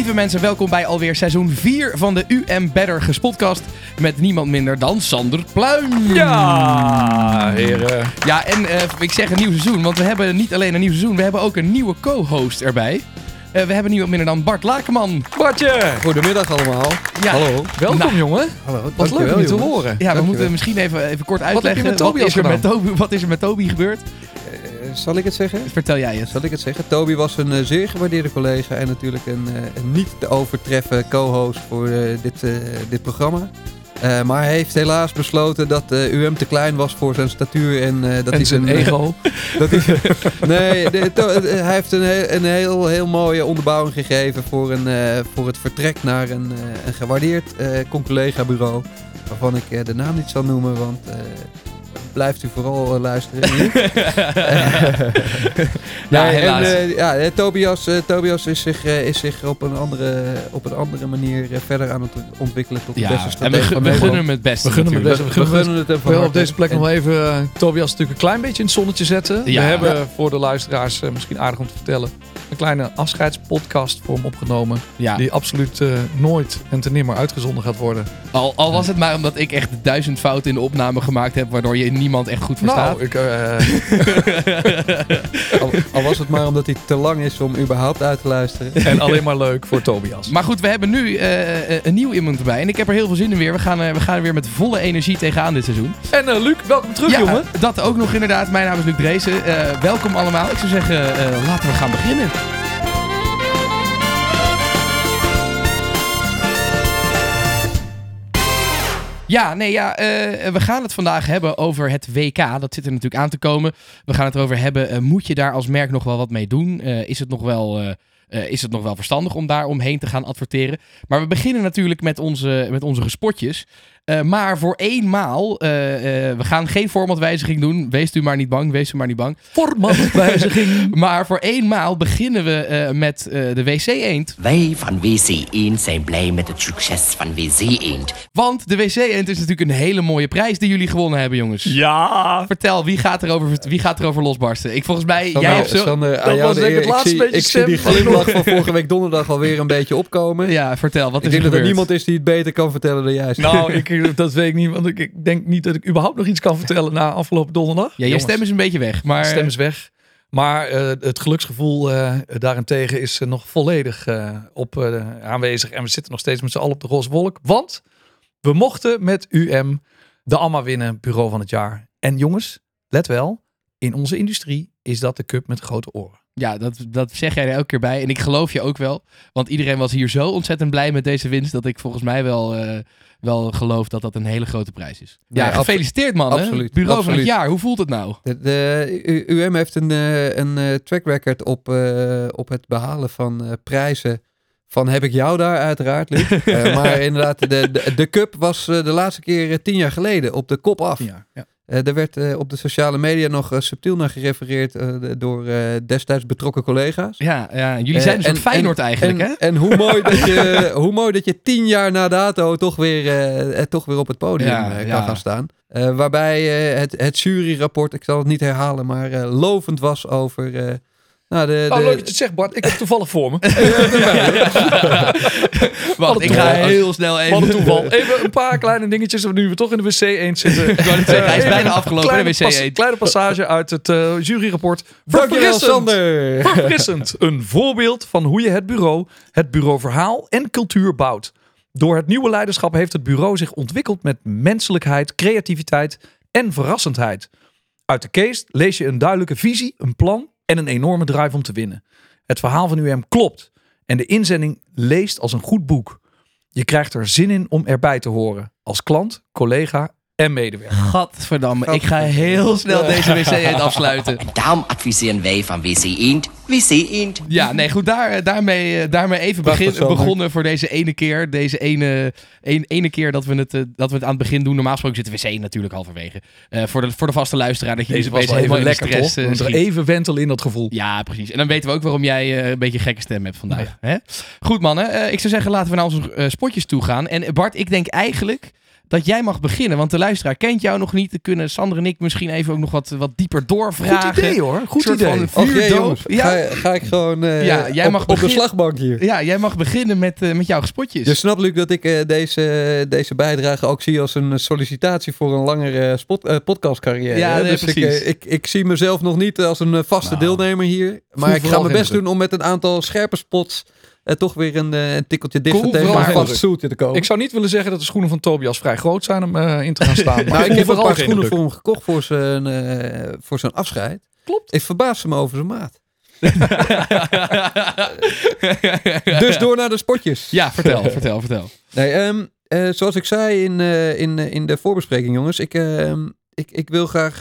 Lieve mensen, welkom bij alweer seizoen 4 van de UM Better Gespotcast. Met niemand minder dan Sander Pluim. Ja, heren. Ja, en eh, ik zeg een nieuw seizoen, want we hebben niet alleen een nieuw seizoen, we hebben ook een nieuwe co-host erbij. Eh, we hebben niemand minder dan Bart Lakenman. Bartje, Goedemiddag allemaal. Ja. Hallo. welkom Nou, jongen. Hallo. Wat leuk om je te horen. Ja, we moeten misschien even, even kort heb je uitleggen. Tobias is er met? Toby, wat is er met Toby gebeurd? Zal ik het zeggen? Vertel jij het. Zal ik het zeggen? Toby was een eh, zeer gewaardeerde collega en natuurlijk een, eh, een niet te overtreffen co-host voor eh, dit, dit programma. Maar hij heeft helaas besloten dat eh, UM te klein was voor zijn statuur en dat en hij zijn ego. Dat hij, nee, de- to- hij heeft een, heel, een heel, heel mooie onderbouwing gegeven voor, een, voor het vertrek naar een, een gewaardeerd eh collega-bureau. Waarvan ik de naam niet zal noemen, want blijft u vooral eh, luisteren. Ja, Nee, helaas. En, eh, ja, eh, Tobias, eh, Tobias is zich, eh, is zich op, een andere, op een andere manier eh, verder aan het ontwikkelen tot de beste Ja, en stratege we, gunnen hem het beste We gunnen hem het beste. We gunnen het hem Ik van wil op deze plek En- nog even uh, Tobias natuurlijk een klein beetje in het zonnetje zetten. Ja. We hebben Ja. voor de luisteraars misschien aardig om te vertellen een kleine afscheidspodcast voor hem opgenomen. Ja, Die absoluut eh, nooit en te nimmer uitgezonden gaat worden. al, al was het maar omdat ik echt duizend fouten in de opname gemaakt heb, waardoor je niemand echt goed verstaat. Nou, ik, eh, al, al was het maar omdat hij te lang is om überhaupt uit te luisteren. en alleen maar leuk voor Tobias. Maar goed, we hebben nu eh, eh, een nieuw iemand erbij. En ik heb er heel veel zin in weer. We gaan, we gaan er weer met volle energie tegenaan dit seizoen. En eh, Luc, welkom terug ja, jongen. dat ook nog inderdaad. Mijn naam is Luc Dreesen. Eh, welkom allemaal. Ik zou zeggen, eh, laten we gaan beginnen. Ja, nee, ja, eh, we gaan het vandaag hebben over het WK. Dat zit er natuurlijk aan te komen. We gaan het erover hebben, eh, moet je daar als merk nog wel wat mee doen? Eh, is, het nog wel, is het nog wel verstandig om daar omheen te gaan adverteren? Maar we beginnen natuurlijk met onze, met onze gespotjes. Eh, maar voor eenmaal, eh, eh, we gaan geen formatwijziging doen. Wees u maar niet bang, wees u maar niet bang. Formatwijziging. Maar voor eenmaal beginnen we eh, met eh, de wc-eend. Wij van WC Eend zijn blij met het succes van WC Eend. Want de wc-eend is natuurlijk een hele mooie prijs die jullie gewonnen hebben, jongens. Ja. Vertel, wie gaat erover, wie gaat erover losbarsten? Ik volgens mij, jij hebt zo... Sander, Dat was de denk ik het laatste beetje ik zie die stem. glimlach van vorige week donderdag alweer een beetje opkomen. Ja, vertel, wat ik is er denk dat er gebeurd? niemand is die het beter kan vertellen dan jij. Nou, ik, dat weet ik niet, want ik, ik denk niet dat ik überhaupt nog iets kan vertellen na afgelopen donderdag. Ja, je stem is een beetje weg, maar... de stem is weg. Maar eh, het geluksgevoel eh, daarentegen is eh, nog volledig op aanwezig. En we zitten nog steeds met z'n allen op de roze wolk. Want we mochten met UM de AMA winnen, bureau van het jaar. En jongens, let wel, in onze industrie is dat de cup met grote oren. Ja, dat, dat zeg jij er elke keer bij. En ik geloof je ook wel. Want iedereen was hier zo ontzettend blij met deze winst... dat ik volgens mij wel, eh, wel geloof dat dat een hele grote prijs is. Ja, gefeliciteerd man. absoluut, Bureau van het absoluut. jaar, hoe voelt het nou? De, de- UM heeft een, eh, een eh, track record op, op het behalen van prijzen. Van heb ik jou daar, uiteraard, Luc. Maar inderdaad, de, de, de cup was de laatste keer tien jaar geleden op de kop af. Ja, ja. Eh, er werd eh, op de sociale media nog eh, subtiel naar gerefereerd door destijds betrokken collega's. Ja, ja jullie zijn een soort en- Feyenoord eigenlijk, en, hè? En hoe mooi, dat je, hoe mooi dat je tien jaar na dato toch weer, toch weer op het podium Ja, kan ja. gaan staan. Waarbij het, het juryrapport, ik zal het niet herhalen, maar lovend was over... eh, nou, de, Oh, leuk dat je het zegt, Bart. Ik heb toevallig voor me. Wacht, ik ga heel snel Wat even... een toeval. Even een paar kleine dingetjes, nu we toch in de wc eens zitten. Ik wou net zeggen, hij is Even bijna een afgelopen, kleine de wc pas- eend. Kleine passage uit het eh, juryrapport. Verfrissend. Sander! Verfrissend. Een voorbeeld van hoe je het bureau, het bureau verhaal en cultuur bouwt. Door het nieuwe leiderschap heeft het bureau zich ontwikkeld met menselijkheid, creativiteit en verrassendheid. Uit de case lees je een duidelijke visie, een plan en een enorme drive om te winnen. Het verhaal van UM klopt en de inzending leest als een goed boek. Je krijgt er zin in om erbij te horen. Als klant, collega en medewerker. Gadverdamme, ik ga heel snel deze wc eend afsluiten. En daarom adviseren wij van WC Eend, WC Eend. Ja, nee, goed, daar, eh, daarmee, eh, daarmee even begin, begonnen voor deze ene keer. Deze ene, een, ene keer dat we, het, eh, dat we het aan het begin doen. Normaal gesproken zit de wc natuurlijk halverwege. Eh, voor, de, voor de vaste luisteraar, dat je Deze wel helemaal lekker, stress toch? Even wentelen in dat gevoel. Ja, precies. En dan weten we ook waarom jij een beetje een gekke stem hebt vandaag. Hè? Goed mannen, ik zou zeggen laten we naar onze eh, spotjes toe gaan. En Bart, ik denk eigenlijk dat jij mag beginnen. Want de luisteraar kent jou nog niet. Dan kunnen Sander en ik misschien even ook nog wat, wat dieper doorvragen. Goed idee hoor. Goed Soort idee. van- Vuurdoop. jongens. Ja. Ga, ga ik gewoon eh, Ja, jij op, mag op de slagbank hier. Ja, jij mag beginnen met, eh, met jouw spotjes. Je snapt, Luc, dat ik eh, deze, deze bijdrage ook zie als een sollicitatie voor een langere spot, podcastcarrière. Ja, nee, dus ik, precies. eh, ik, ik zie mezelf nog niet als een vaste Nou, deelnemer hier. Maar ik ga mijn best doen om met een aantal scherpe spots eh, toch weer een, eh, een tikkeltje dichter Cool, tegen druk. stoeltje te komen. Ik zou niet willen zeggen dat de schoenen van Tobias vrij groot zijn om eh, in te gaan staan. Maar nou, ik heb een paar schoenen voor hem gekocht voor zijn, voor zijn afscheid. Klopt. Ik verbaasde me over zijn maat. Dus door naar de spotjes. Ja, vertel, vertel, vertel. Nee, ehm, eh, zoals ik zei in, in, in de voorbespreking, jongens. Ik, ehm, ik, ik wil graag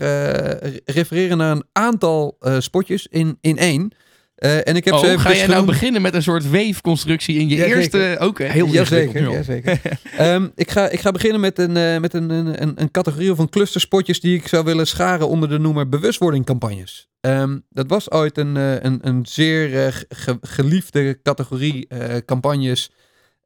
refereren naar een aantal spotjes in, in één. Eh, en ik heb Oh, ze even ga jij nou beginnen met een soort weefconstructie in je Ja, eerste... Oké. Heel Jazeker, ingewikkeld, jazeker. Ehm, ik, ga, ik ga beginnen met, een, eh, met een, een, een, categorie of een clusterspotjes die ik zou willen scharen onder de noemer bewustwordingcampagnes. Ehm, dat was ooit een, eh, een, een zeer ge- geliefde categorie campagnes,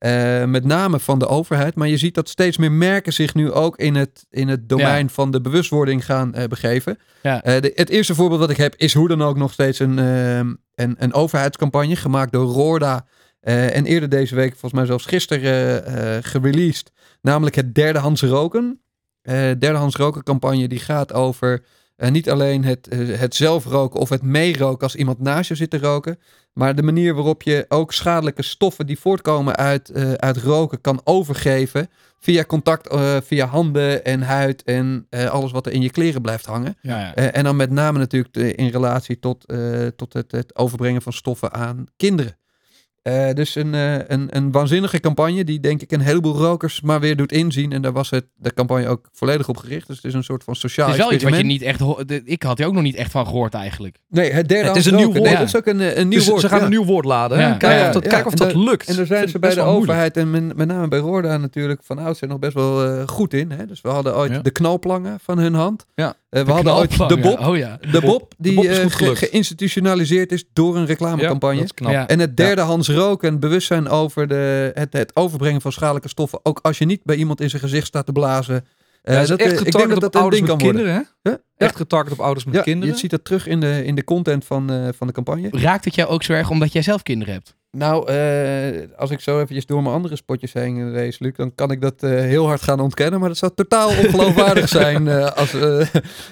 eh, met name van de overheid. Maar je ziet dat steeds meer merken zich nu ook in het, in het domein van de bewustwording gaan eh, begeven. Ja. Eh, de- het eerste voorbeeld wat ik heb is hoe dan ook nog steeds een, ehm, een, een overheidscampagne gemaakt door Roorda. en eerder deze week, volgens mij zelfs gisteren, gereleased. Namelijk het derdehands roken. Eh derdehands roken campagne die gaat over eh, niet alleen het, eh, het zelf roken of het meeroken als iemand naast je zit te roken. Maar de manier waarop je ook schadelijke stoffen die voortkomen uit, eh, uit roken kan overgeven. Via contact, via handen en huid en alles wat er in je kleren blijft hangen. Ja, ja. En dan met name natuurlijk in relatie tot, tot het, het overbrengen van stoffen aan kinderen. Eh, dus een, eh, een, een waanzinnige campagne die denk ik een heleboel rokers maar weer doet inzien. En daar was het, de campagne ook volledig op gericht. Dus het is een soort van sociaal Het is wel iets wat je niet echt... Ik had er ook nog niet echt van gehoord eigenlijk. Nee, het derde Het is een nieuw woord. Nee, dat is ook een, eh, een nieuw Dus woord. ze gaan ja. een nieuw woord laden. Ja. Kijken Ja, of dat, kijken of lukt. En daar zijn ze bij de moeilijk. overheid en met, met name bij Roorda natuurlijk van oudsher nog best wel goed in. Hè? Dus we hadden ooit Ja. de knalplangen van hun hand. Ja. Eh, we hadden ooit de Bob. Oh ja. De Bob, die Bob is eh, ge- gelukt. geïnstitutionaliseerd is door een reclamecampagne. Ja, dat is knap. Ja. En het derde Hans roken, bewustzijn over de, het, het overbrengen van schadelijke stoffen. Ook als je niet bij iemand in zijn gezicht staat te blazen. Eh, Ja, dat is dat, echt eh, ik getarget denk dat op dat een ouders met worden. kinderen, hè? Huh? Echt getarget op ouders met Ja, kinderen. je ziet dat terug in de, in de content van, eh, van de campagne. Raakt het jou ook zo erg omdat jij zelf kinderen hebt? Nou, eh, als ik zo eventjes door mijn andere spotjes heen lees, Luc, dan kan ik dat eh, heel hard gaan ontkennen. Maar dat zou totaal ongeloofwaardig zijn eh, als,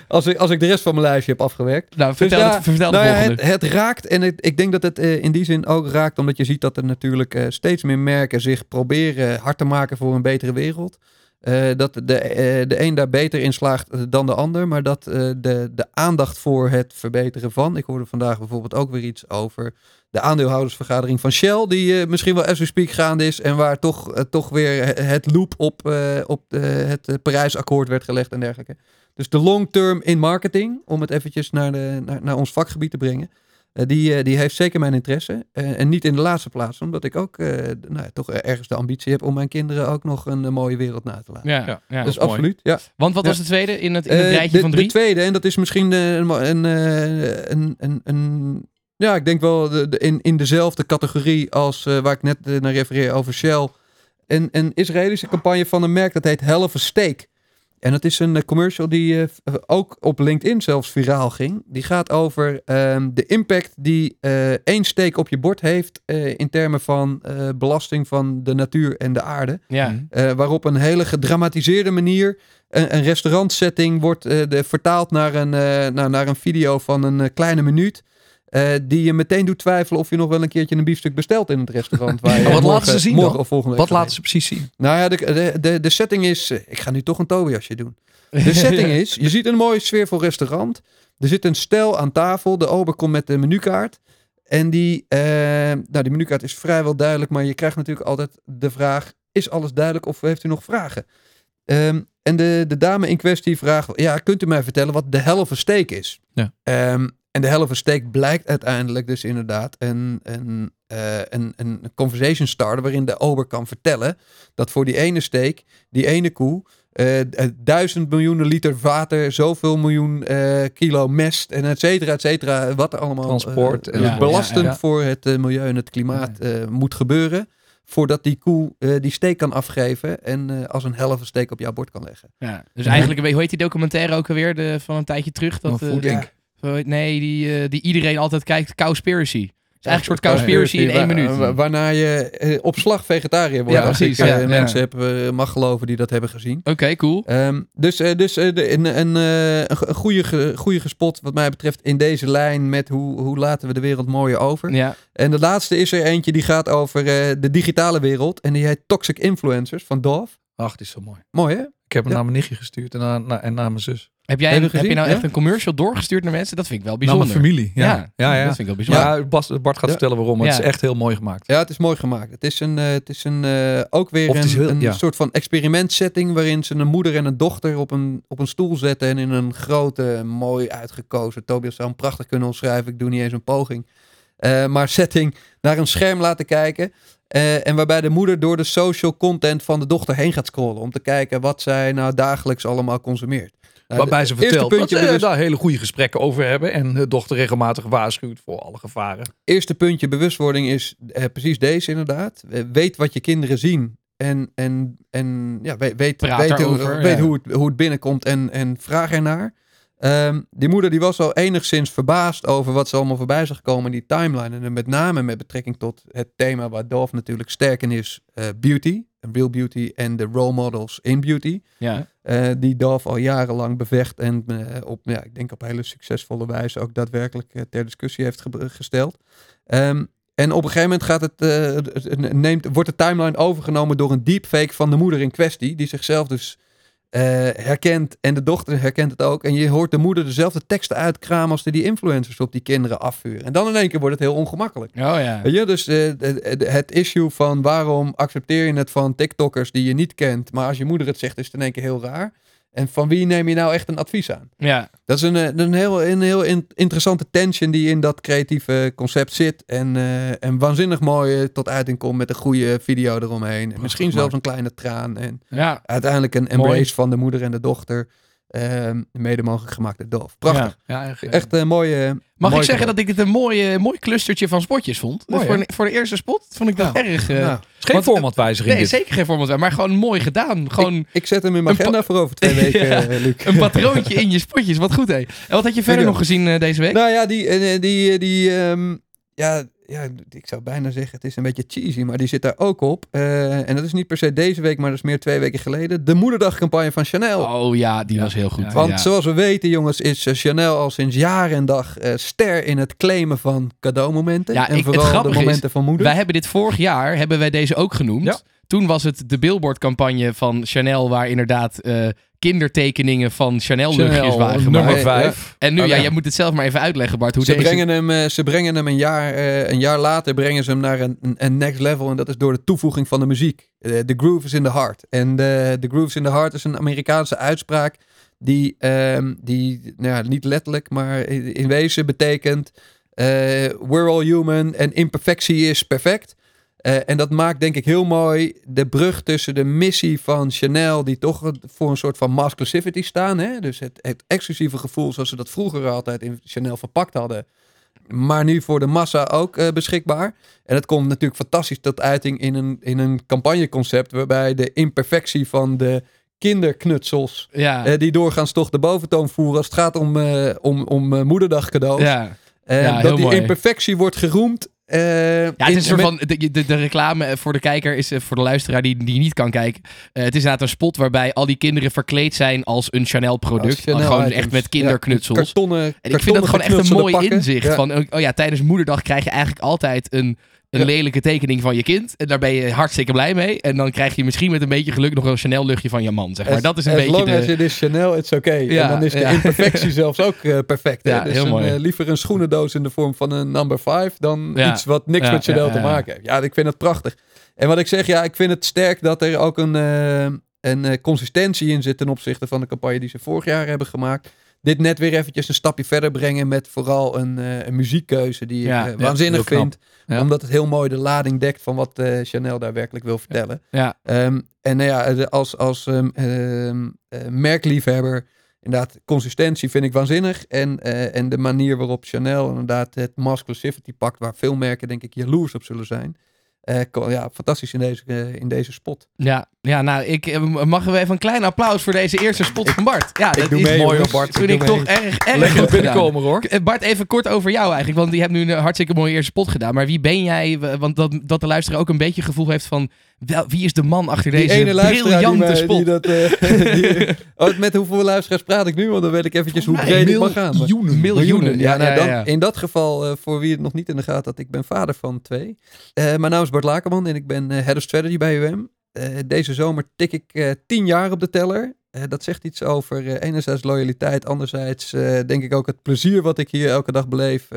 als, ik, als ik de rest van mijn lijstje heb afgewerkt. Nou, vertel, ja, het, vertel Nou het, het raakt en het, ik denk dat het in die zin ook raakt, omdat je ziet dat er natuurlijk steeds meer merken zich proberen hard te maken voor een betere wereld. Eh, dat de, eh, de een daar beter in slaagt dan de ander, maar dat eh, de, de aandacht voor het verbeteren van. Ik hoorde vandaag bijvoorbeeld ook weer iets over de aandeelhoudersvergadering van Shell, die misschien wel as we speak gaande is en waar toch, toch weer he- het loop op, op de, het Parijsakkoord werd gelegd en dergelijke. Dus de long term in marketing, om het eventjes naar, de, naar, naar ons vakgebied te brengen. Eh, die, eh, die heeft zeker mijn interesse. Eh, en niet in de laatste plaats, omdat ik ook eh, nou, ja, toch ergens de ambitie heb om mijn kinderen ook nog een, mooie wereld na te laten. Ja, Ja, ja. dat dus is mooi. absoluut. Ja. Want wat Ja. was de tweede in het, in het rijtje de, van drie? De tweede, en dat is misschien een, een, een, een, een ja, ik denk wel de, de- in, in dezelfde categorie als eh, waar ik net naar refereer over Shell. Een, een Israëlische campagne van een merk dat heet Hell of a Steak. En dat is een eh, commercial die eh, v- ook op LinkedIn zelfs viraal ging. Die gaat over ehm, de impact die eh, één steak op je bord heeft eh, in termen van eh, belasting van de natuur en de aarde. Ja. Mhm. Eh, waarop een hele gedramatiseerde manier een, een restaurantsetting wordt eh, de, vertaald naar een, eh, naar, naar een video van een eh, kleine minuut. Eh, die je meteen doet twijfelen of je nog wel een keertje een biefstuk bestelt in het restaurant. Waar je wat morgen- laten ze zien morgen of volgende Wat week gaat laten ze precies zien? Nou ja, de, de, de, de setting is... eh, Ik ga nu toch een Tobiasje doen. De setting is, je ziet een mooi sfeervol restaurant. Er zit een stel aan tafel. De ober komt met de menukaart. En die, eh, nou, die menukaart is vrijwel duidelijk, maar je krijgt natuurlijk altijd de vraag: is alles duidelijk of heeft u nog vragen? Ehm, en de, de dame in kwestie vraagt: ja, kunt u mij vertellen wat de helft steak is? Ja. Ehm, en de helft steak blijkt uiteindelijk dus inderdaad een, een, eh, een, een conversation starter waarin de ober kan vertellen dat voor die ene steak, die ene koe, eh, eh, duizend miljoenen liter water, zoveel miljoen eh, kilo mest en et cetera, et cetera, wat er allemaal Transport en- Ja, belastend ja, ja. voor het milieu en het klimaat eh, moet gebeuren. voordat die koe eh, die steek kan afgeven en eh, als een helft steek op jouw bord kan leggen. Ja, dus eigenlijk, een beetje- hoe heet die documentaire ook alweer de, van een tijdje terug? Dat, eh, voeding. Heet- nee, die, eh, die iedereen altijd kijkt, Cowspiracy. Het is eigenlijk een soort Cowspiracy in één minuut. wa- waarna je eh, op slag vegetariër wordt. Ja, als precies, ik eh, ja, ja. mensen heb, eh, mag geloven die dat hebben gezien. Oké, cool. Ehm, dus eh, dus eh, de- een, een, eh, een, go- een goede, goede gespot wat mij betreft in deze lijn met hoe, hoe laten we de wereld mooier over. Ja, En de laatste is er eentje die gaat over eh, de digitale wereld. En die heet Toxic Influencers van Dove. Ach, het is zo mooi. Mooi hè? Ik heb hem Ja. naar mijn nichtje gestuurd en naar, naar- en naar mijn zus. Heb jij Heb je heb je gezien? nou Ja? echt een commercial doorgestuurd naar mensen? Dat vind ik wel Naar bijzonder. mijn familie. Ja, Ja, ja, ja. dat vind ik wel bijzonder. Ja, Bas, Bart gaat Ja. vertellen waarom. maar Het Ja. is echt heel mooi gemaakt. Ja, het is mooi gemaakt. Het is, een, eh, het is een, eh, ook weer een, heel- een ja. soort van experimentsetting waarin ze een moeder en een dochter op een, op een stoel zetten en in een grote, mooi uitgekozen, Tobias zou hem prachtig kunnen omschrijven, ik doe niet eens een poging, Eh, maar setting naar een scherm laten kijken. Eh, en waarbij de moeder door de social content van de dochter heen gaat scrollen om te kijken wat zij nou dagelijks allemaal consumeert. Nou, Waarbij ze vertelt dat puntje ze bewust- daar hele goede gesprekken over hebben. En de dochter regelmatig waarschuwt voor alle gevaren. eerste puntje bewustwording is eh, precies deze inderdaad. Weet wat je kinderen zien. En, en, en ja, weet, weet, weet, hoe, daarover, weet ja. hoe, het, hoe het binnenkomt en, en vraag ernaar. Ehm, die moeder die was al enigszins verbaasd over wat ze allemaal voorbij zag komen in die timeline. En met name met betrekking tot het thema waar Dolph natuurlijk sterk in is. eh, beauty, real beauty en de role models in beauty. Ja. Eh, die Dove al jarenlang bevecht en eh, op, ja, ik denk op hele succesvolle wijze ook daadwerkelijk eh, ter discussie heeft ge- gesteld. Ehm, en op een gegeven moment gaat het neemt, wordt de timeline overgenomen door een deepfake van de moeder in kwestie, die zichzelf dus eh, herkent en de dochter herkent het ook. En je hoort de moeder dezelfde teksten uitkramen als die, die influencers op die kinderen afvuren. En dan in één keer wordt het heel ongemakkelijk. Oh ja. Weet je, dus eh, de- de- het issue van waarom accepteer je het van TikTokkers die je niet kent, maar als je moeder het zegt, is het in één keer heel raar. En van wie neem je nou echt een advies aan? Ja. Dat is een, eh, een heel, een heel in- interessante tension die in dat creatieve concept zit. En, eh, en waanzinnig mooi eh, tot uiting komt met een goede video eromheen. En misschien zelfs een kleine traan. En Ja. uiteindelijk een embrace Mooi. van de moeder en de dochter. Ehm, mede mogelijk gemaakt door Doof. Prachtig. Ja, echt, eh, Echt een mooie... Mag mooi ik zeggen dat ik het een mooi, eh, mooi clustertje van spotjes vond? Mooi, voor, voor de eerste spot vond ik dat Nou, erg... eh, Nou, geen want- formatwijziging nee, dit. zeker geen format, maar gewoon mooi gedaan. Gewoon ik zet hem in mijn agenda voor over twee weken, Ja. eh, Luc. een patroontje in je spotjes. Wat goed, hé. En wat had je verder nog gezien eh, deze week? Nou ja, die, eh, die, die ehm, ja, ja, ik zou bijna zeggen, het is een beetje cheesy, maar die zit daar ook op. Eh, en dat is niet per se deze week, maar dat is meer twee weken geleden. De moederdagcampagne van Chanel. Oh ja, die Ja. was heel goed. Ja. Want Ja. zoals we weten, jongens, is eh, Chanel al sinds jaar en dag eh, ster in het claimen van cadeaumomenten. Ja, en ik- het vooral de is, momenten van moeder. Wij hebben dit vorig jaar, hebben wij deze ook genoemd. Ja. Toen was het de billboardcampagne van Chanel, waar inderdaad eh, kindertekeningen van Chanel-luchtjes waren gemaakt. nummer 5. En nu, Oh, ja, ja. jij moet het zelf maar even uitleggen, Bart. Hoe Ze deze... brengen, hem, eh, ze brengen hem een jaar, eh, een jaar later brengen ze hem naar een, een- next level. En dat is door de toevoeging van de muziek. Eh, The groove is in the heart. En de The groove is in the heart is een Amerikaanse uitspraak. Die, ehm, die nou ja, niet letterlijk, maar in wezen betekent... we're all human en imperfectie is perfect. Eh, en dat maakt denk ik heel mooi de brug tussen de missie van Chanel, die toch voor een soort van masculinity staan. Hè? Dus het, het exclusieve gevoel zoals ze dat vroeger altijd in Chanel verpakt hadden. Maar nu voor de massa ook eh, beschikbaar. En dat komt natuurlijk fantastisch tot uiting in een, in een campagneconcept. Waarbij de imperfectie van de kinderknutsels. Ja, eh, die doorgaans toch de boventoon voeren als het gaat om, om, om eh, moederdag cadeaus. ja. Dat die mooi. imperfectie wordt geroemd. Eh, Ja, het is een soort van, de, de, de reclame voor de kijker is, eh, voor de luisteraar die, die niet kan kijken. eh, het is inderdaad een spot waarbij al die kinderen verkleed zijn als een Chanel product. Als Chanel gewoon echt met Ja, kinderknutsels. kartonnen, En ik vind dat gewoon echt een mooi inzicht. Ja. Van, oh ja, tijdens moederdag krijg je eigenlijk altijd een, een Ja. lelijke tekening van je kind. En daar ben je hartstikke blij mee. En dan krijg je misschien met een beetje geluk nog een Chanel luchtje van je man. Zeg maar. As- dat is een as beetje long de... as it is Chanel, it's okay. Ja, en dan is de ja. imperfectie zelfs ook eh, perfect. hè? Ja, dus heel een, mooi. eh, liever een schoenendoos in de vorm van een number 5 dan iets wat niks met Chanel te maken heeft. Ja, ik vind het prachtig. En wat ik zeg, ja, ik vind het sterk dat er ook een, eh, een consistentie in zit ten opzichte van de campagne die ze vorig jaar hebben gemaakt. Dit net weer eventjes een stapje verder brengen met vooral een, eh, een muziekkeuze die Ja, ik eh, waanzinnig vind. Ja. Omdat het heel mooi de lading dekt van wat eh, Chanel daar werkelijk wil vertellen. Ja, Ehm, en nou ja, als, als ehm, ehm, eh, merkliefhebber, inderdaad, consistentie vind ik waanzinnig. En, en de manier waarop Chanel inderdaad het masculinity pakt, waar veel merken denk ik jaloers op zullen zijn. Eh, ja, fantastisch in deze, eh, in deze spot. Ja, ja nou, ik eh, mag we even een klein applaus voor deze eerste spot van Bart. Ja, dat is mooi. Bart. Ik doe ik toch erg, erg Lekker binnenkomen hoor. Bart, even kort over jou eigenlijk. Want je hebt nu een hartstikke mooie eerste spot gedaan. Maar wie ben jij? Want dat, dat de luisteraar ook een beetje gevoel heeft van... Wel, wie is de man achter Die deze die, briljante mij- spot? die dat... eh, die- oh, met hoeveel luisteraars praat ik nu? Want dan weet ik eventjes hoe breed ik mag gaan. maar- Miljoenen. Miljoenen. Ja, Ja, nou, dan, ja. in dat geval, eh, voor wie het nog niet in de gaten had, ik ben vader van twee. Eh, mijn naam is Bart Lakerman en ik ben Head of Strategy bij UM. Deze zomer tik ik tien jaar op de teller. Dat zegt iets over enerzijds loyaliteit, anderzijds denk ik ook het plezier wat ik hier elke dag beleef.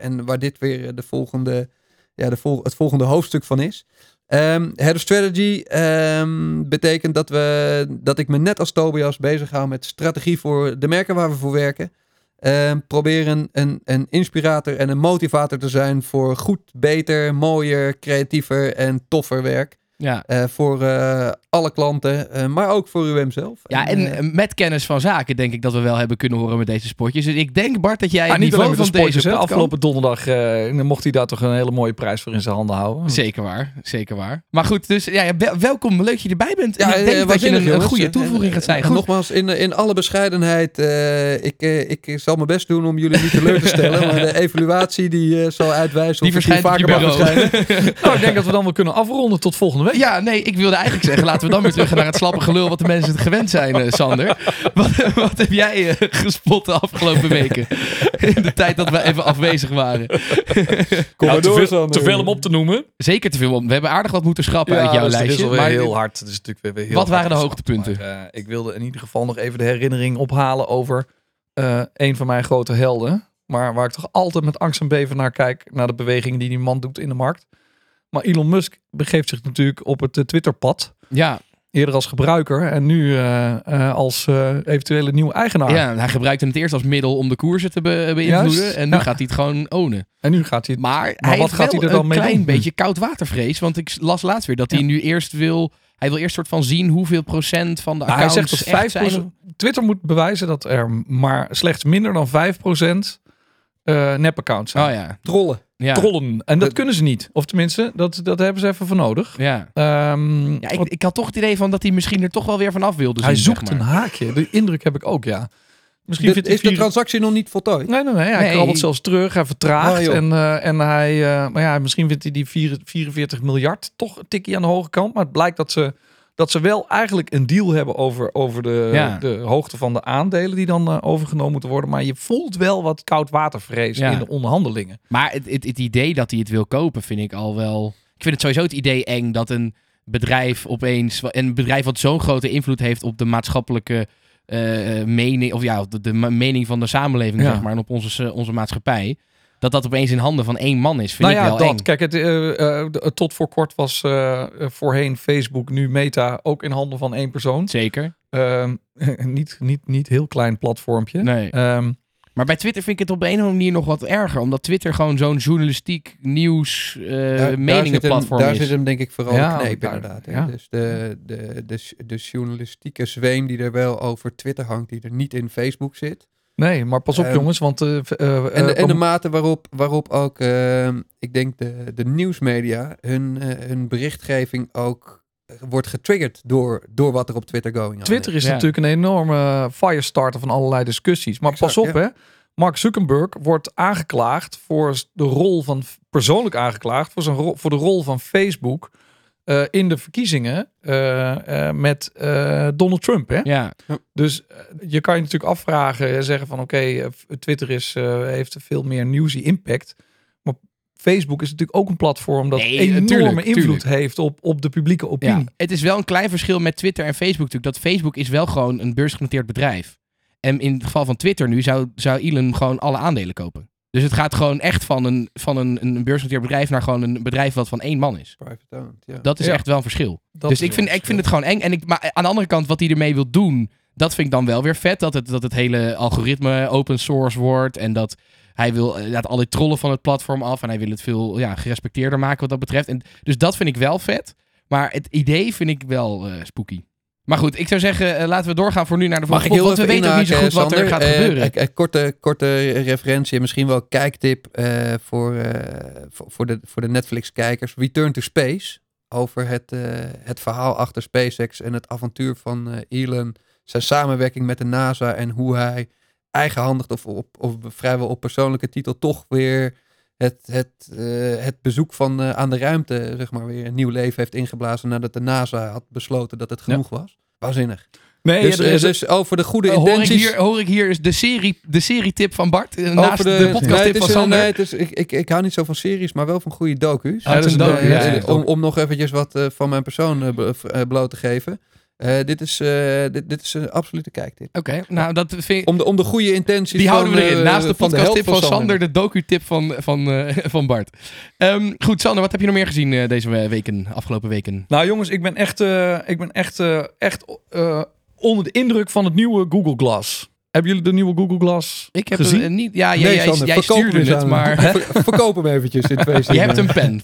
en waar dit weer de volgende, ja, de vol het volgende hoofdstuk van is. Ehm, Head of Strategy ehm, betekent dat, we, dat ik me net als Tobias bezig hou met strategie voor de merken waar we voor werken. Ehm proberen een, een inspirator en een motivator te zijn voor goed, beter, mooier, creatiever en toffer werk. Ja. Eh, voor eh, alle klanten, eh, maar ook voor UM zelf. Ja, en met kennis van zaken denk ik dat we wel hebben kunnen horen met deze spotjes. Dus ik denk, Bart, dat jij Ah, het niet alleen de van sportjes. deze Afgelopen donderdag eh, mocht hij daar toch een hele mooie prijs voor in zijn handen houden. Zeker waar, zeker waar. Maar goed, dus ja, ja, wel- welkom, leuk dat je erbij bent. En Ja, ik denk dat je een, jongens. goede toevoeging gaat zijn. Goed. nogmaals, in, in alle bescheidenheid, eh, ik, eh, ik zal mijn best doen om jullie niet teleur te stellen. maar de evaluatie die eh, zal uitwijzen Die of ik op vaker mag verschijnen. Nou, ik denk dat we dan wel kunnen afronden tot volgende week. Ja, nee, ik wilde eigenlijk zeggen, laten we dan weer terug naar het slappe gelul wat de mensen het gewend zijn, eh, Sander. Wat, wat heb jij eh, gespot de afgelopen weken? In de tijd dat we even afwezig waren. Kom Nou, maar te, door, veel, te veel om op te noemen. Zeker te veel om. We hebben aardig wat moeten schrappen uit jouw dus lijstje. Het is alweer maar heel hard. Is natuurlijk weer, heel Wat hard waren de hoogtepunten? Maar, eh, ik wilde in ieder geval nog even de herinnering ophalen over eh, een van mijn grote helden. Maar waar ik toch altijd met angst en beven naar kijk. Naar de bewegingen die die man doet in de markt. Maar Elon Musk begeeft zich natuurlijk op het eh, Twitterpad. ja, Eerder als gebruiker en nu eh, eh, als eh, eventuele nieuwe eigenaar. ja, hij gebruikte het eerst als middel om de koersen te be- beïnvloeden. Juist, En nu ja. gaat hij het gewoon ownen. En nu gaat hij het Maar, hij wat gaat hij er dan een mee klein doen? beetje koudwatervrees. Want ik las laatst weer dat hij nu eerst wil... Hij wil eerst soort van zien hoeveel procent van de Nou, hij accounts zegt dat echt 5%, zijn. Twitter moet bewijzen dat er maar slechts minder dan 5% eh nep-accounts zijn. Oh ja. Trollen. Ja. Trollen. En dat Dat- kunnen ze niet. Of tenminste, dat, dat hebben ze even voor nodig. Ja. Ehm, Ja, ik, ik had toch het idee van dat hij misschien er toch wel weer vanaf wilde hij zien, zoekt zeg een haakje. De indruk heb ik ook, ja. Misschien Dit- vindt hij is de transactie nog niet voltooid? Nee, nee, nee. Hij Nee. krabbelt zelfs terug. Hij vertraagt. Joh. en, eh, en hij, eh, maar ja, misschien vindt hij die vier- 44 miljard toch een tikje aan de hoge kant. Maar het blijkt dat ze, dat ze wel eigenlijk een deal hebben over, over de, Ja. de hoogte van de aandelen die dan eh, overgenomen moeten worden. Maar je voelt wel wat koudwatervrees Ja. in de onderhandelingen. Maar het, het, het idee dat hij het wil kopen vind ik al wel... Ik vind het sowieso het idee eng dat een bedrijf opeens... Een bedrijf wat zo'n grote invloed heeft op de maatschappelijke eh, mening... Of ja, de, de mening van de samenleving, Ja. zeg maar. En op onze, eh, onze maatschappij. Dat dat opeens in handen van één man is, vind nou ik ja, wel dat. eng. Kijk, het, eh, eh, de- tot voor kort was eh, eh, voorheen Facebook, nu Meta, ook in handen van één persoon. Zeker. Ehm, niet, niet, niet heel klein platformpje. Nee. Ehm, Maar bij Twitter vind ik het op een of andere manier nog wat erger. Omdat Twitter gewoon zo'n journalistiek, nieuws, eh Daar- daar zit hem- meningenplatform Daar is. zit hem denk ik vooral Ja, de kneep daar- inderdaad. ja. Dus de, de, de, de journalistieke zweem die er wel over Twitter hangt, die er niet in Facebook zit. Nee, maar pas op Ehm, jongens, want... eh, eh, En de, eh, en de mate waarop, waarop ook, ehm, ik denk, de, de nieuwsmedia hun, hun berichtgeving ook wordt getriggerd door, door wat er op Twitter going Twitter is Ja. natuurlijk een enorme firestarter van allerlei discussies. Maar Exact, pas op ja. hè, Mark Zuckerberg wordt aangeklaagd voor de rol van, persoonlijk aangeklaagd voor, zijn rol, voor de rol van Facebook eh, in de verkiezingen eh, eh, met Donald Trump. Hè? Ja, Dus je kan je natuurlijk afvragen en zeggen van oké, Twitter is, heeft veel meer newsy impact. Maar Facebook is natuurlijk ook een platform dat Nee, enorme tuurlijk, invloed tuurlijk. heeft op, op de publieke ja. opinie. Het is wel een klein verschil met Twitter en Facebook natuurlijk. Dat Facebook is wel gewoon een beursgenoteerd bedrijf. En in het geval van Twitter nu zou, zou Elon gewoon alle aandelen kopen. Dus het gaat gewoon echt van een, van een, een beursgenoteerd bedrijf naar gewoon een bedrijf wat van één man is. Private owned, ja. Dat is Ja. echt wel een verschil. Dat dus ik vind, ik vind het gewoon eng. En ik, maar aan de andere kant, wat hij ermee wil doen, dat vind ik dan wel weer vet. Dat het, dat het hele algoritme open source wordt. En dat hij wil eh, laat al die trollen van het platform af. En hij wil het veel ja, gerespecteerder maken wat dat betreft. En, dus dat vind ik wel vet. Maar het idee vind ik wel eh, spooky. Maar goed, ik zou zeggen, eh, laten we doorgaan voor nu naar de Mag volgende ik heel Want we weten ook niet zo goed wat er gaat Eh, gebeuren. eh, korte, korte referentie en misschien wel kijktip eh, voor, eh, voor, de, voor de Netflix-kijkers. Return to Space. Over het, het verhaal achter SpaceX en het avontuur van Elon. Zijn samenwerking met de NASA en hoe hij eigenhandig of op, of vrijwel op persoonlijke titel toch weer het, het, eh, het bezoek van, eh, aan de ruimte zeg maar, weer een nieuw leven heeft ingeblazen nadat de NASA had besloten dat het genoeg was. Waanzinnig. Nee, Dus, er is- eh, dus over de goede Eh, hoor, ik intenties. hier, hoor ik hier is de serie, de serie-tip van Bart? eh, Naast de, nee, het van een- Sander? nee, het is, ik, ik, ik hou niet zo van series, maar wel van goede docu's. Oh, Eh, docu, eh, ja, om, om nog eventjes wat eh, van mijn persoon eh, blo- eh, bloot te geven. Eh, dit, is, eh, dit, dit is een absolute kijktip. Oké, nou dat vind ik... Om de, om de goede intenties Die houden we van, erin. eh, Naast de van podcast-tip held van, Sander, de docu-tip van, van, eh, van Bart. Ehm, goed, Sander, wat heb je nog meer gezien eh, deze we- weken, afgelopen weken? Nou jongens, ik ben echt, eh, ik ben echt, eh, echt eh, onder de indruk van het nieuwe Google Glass. Hebben jullie de nieuwe Google Glass Ik heb gezien? het niet... Ja, jij, Nee, jij, Sander, jij verkoop hem stuurde het, aan maar... hem. Ver- verkoop hem eventjes in twee Je hebt een pen.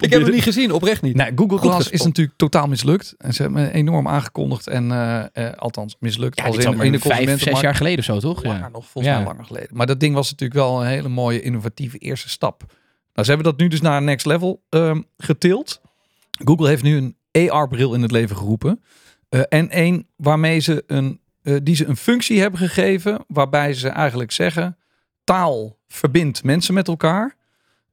Ik heb het niet gezien, oprecht niet. Nee, Google Glass is natuurlijk totaal mislukt. En ze hebben enorm aangekondigd en eh, eh, althans mislukt. Ja, als in, in de vijf, zes jaar geleden of zo, toch? Langer Ja. nog, volgens Ja. mij langer geleden. Maar dat ding was natuurlijk wel een hele mooie, innovatieve eerste stap. Nou, ze hebben dat nu dus naar een next level ehm, getild. Google heeft nu een AR-bril in het leven geroepen. Eh, en een waarmee ze een, eh, die ze een functie hebben gegeven, waarbij ze eigenlijk zeggen, taal verbindt mensen met elkaar.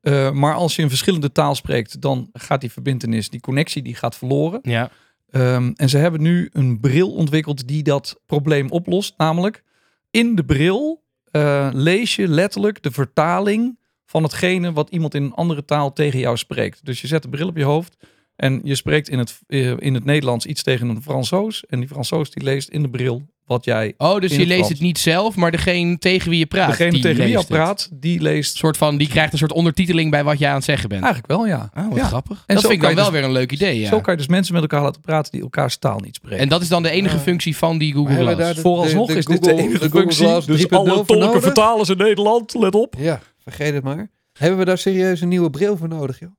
Eh, maar als je een verschillende taal spreekt, dan gaat die verbindenis, die connectie, die gaat verloren. Ja. Ehm, en ze hebben nu een bril ontwikkeld die dat probleem oplost. Namelijk, in de bril eh, lees je letterlijk de vertaling van hetgene wat iemand in een andere taal tegen jou spreekt. Dus je zet de bril op je hoofd en je spreekt in het, in het Nederlands iets tegen een Fransoos. En die Fransoos die leest in de bril wat jij... Oh, dus je het leest Frans. het niet zelf, maar degene tegen wie je praat. degene die tegen wie je praat, die leest... Een soort van, die krijgt een soort ondertiteling bij wat jij aan het zeggen bent. Eigenlijk wel, ja. Ah, wat Ja. grappig. En dat vind ik dan wel dus- weer een leuk idee, ja. Zo kan je dus mensen met elkaar laten praten die elkaars taal niet spreken. En dat is dan de enige functie van die Google Glass. daar de- Vooralsnog de is dit de Google- enige de functie. Glass Dus 3.0 alle tolken vertalers in Nederland, let op. Ja, vergeet het maar. Hebben we daar serieus een nieuwe bril voor nodig, joh?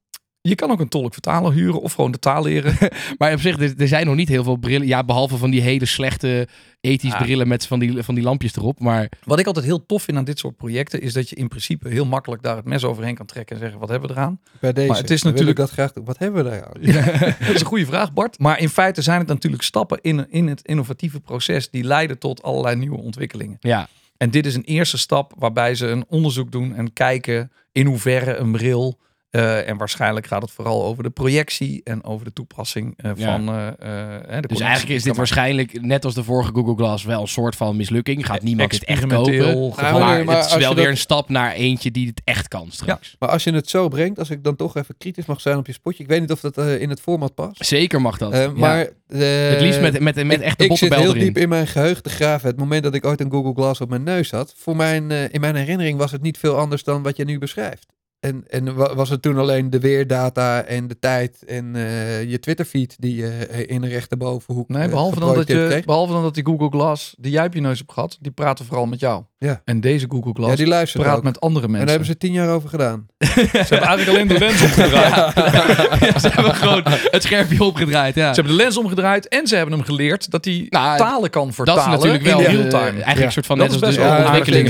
Je kan ook een tolk-vertaler huren of gewoon de taal leren. Maar op zich, er, er zijn nog niet heel veel brillen. Ja, behalve van die hele slechte ethisch Ah. brillen met van die, van die lampjes erop. Maar Wat ik altijd heel tof vind aan dit soort projecten, is dat je in principe heel makkelijk daar het mes overheen kan trekken en zeggen, wat hebben we eraan? Bij deze. Maar het is wil ik natuurlijk- dat graag doen. Wat hebben we daar? dat is een goede vraag, Bart. Maar in feite zijn het natuurlijk stappen in, in het innovatieve proces die leiden tot allerlei nieuwe ontwikkelingen. ja, En dit is een eerste stap waarbij ze een onderzoek doen en kijken in hoeverre een bril. Eh, en waarschijnlijk gaat het vooral over de projectie en over de toepassing eh, Ja. van. hè, de dus eigenlijk is dit waarschijnlijk, net als de vorige Google Glass, wel een soort van mislukking. Gaat niemand het echt kopen. geval. Maar, nee, maar het is wel weer dat- een stap naar eentje die het echt kan straks. Maar als je het zo brengt, als ik dan toch even kritisch mag zijn op je spotje. Ik weet niet of dat in het format past. Zeker mag dat. Ja. maar het liefst met, met, met echt de ik zit heel erin. diep in mijn geheugen te graven. Het moment dat ik ooit een Google Glass op mijn neus had. Voor mijn, in mijn herinnering was het niet veel anders dan wat je nu beschrijft. En, en wa- was het toen alleen de weerdata en de tijd en eh, je Twitterfeed die je eh, in de rechterbovenhoek Nee, eh, behalve dan, dat je, kreeg? behalve dan dat die Google Glass die jij op je neus hebt gehad, die praten vooral met jou. Ja. En deze Google Glass Ja, die luisteren praat ook. met andere En mensen. daar hebben ze tien jaar over gedaan. Ze hebben eigenlijk alleen de lens omgedraaid. Ja, ze hebben gewoon het scherpje opgedraaid. Ja. Ze hebben de lens omgedraaid en ze hebben hem geleerd dat hij Nou, talen kan vertalen dat is natuurlijk wel in real-time. eigenlijk Ja. een soort van Dat net is als de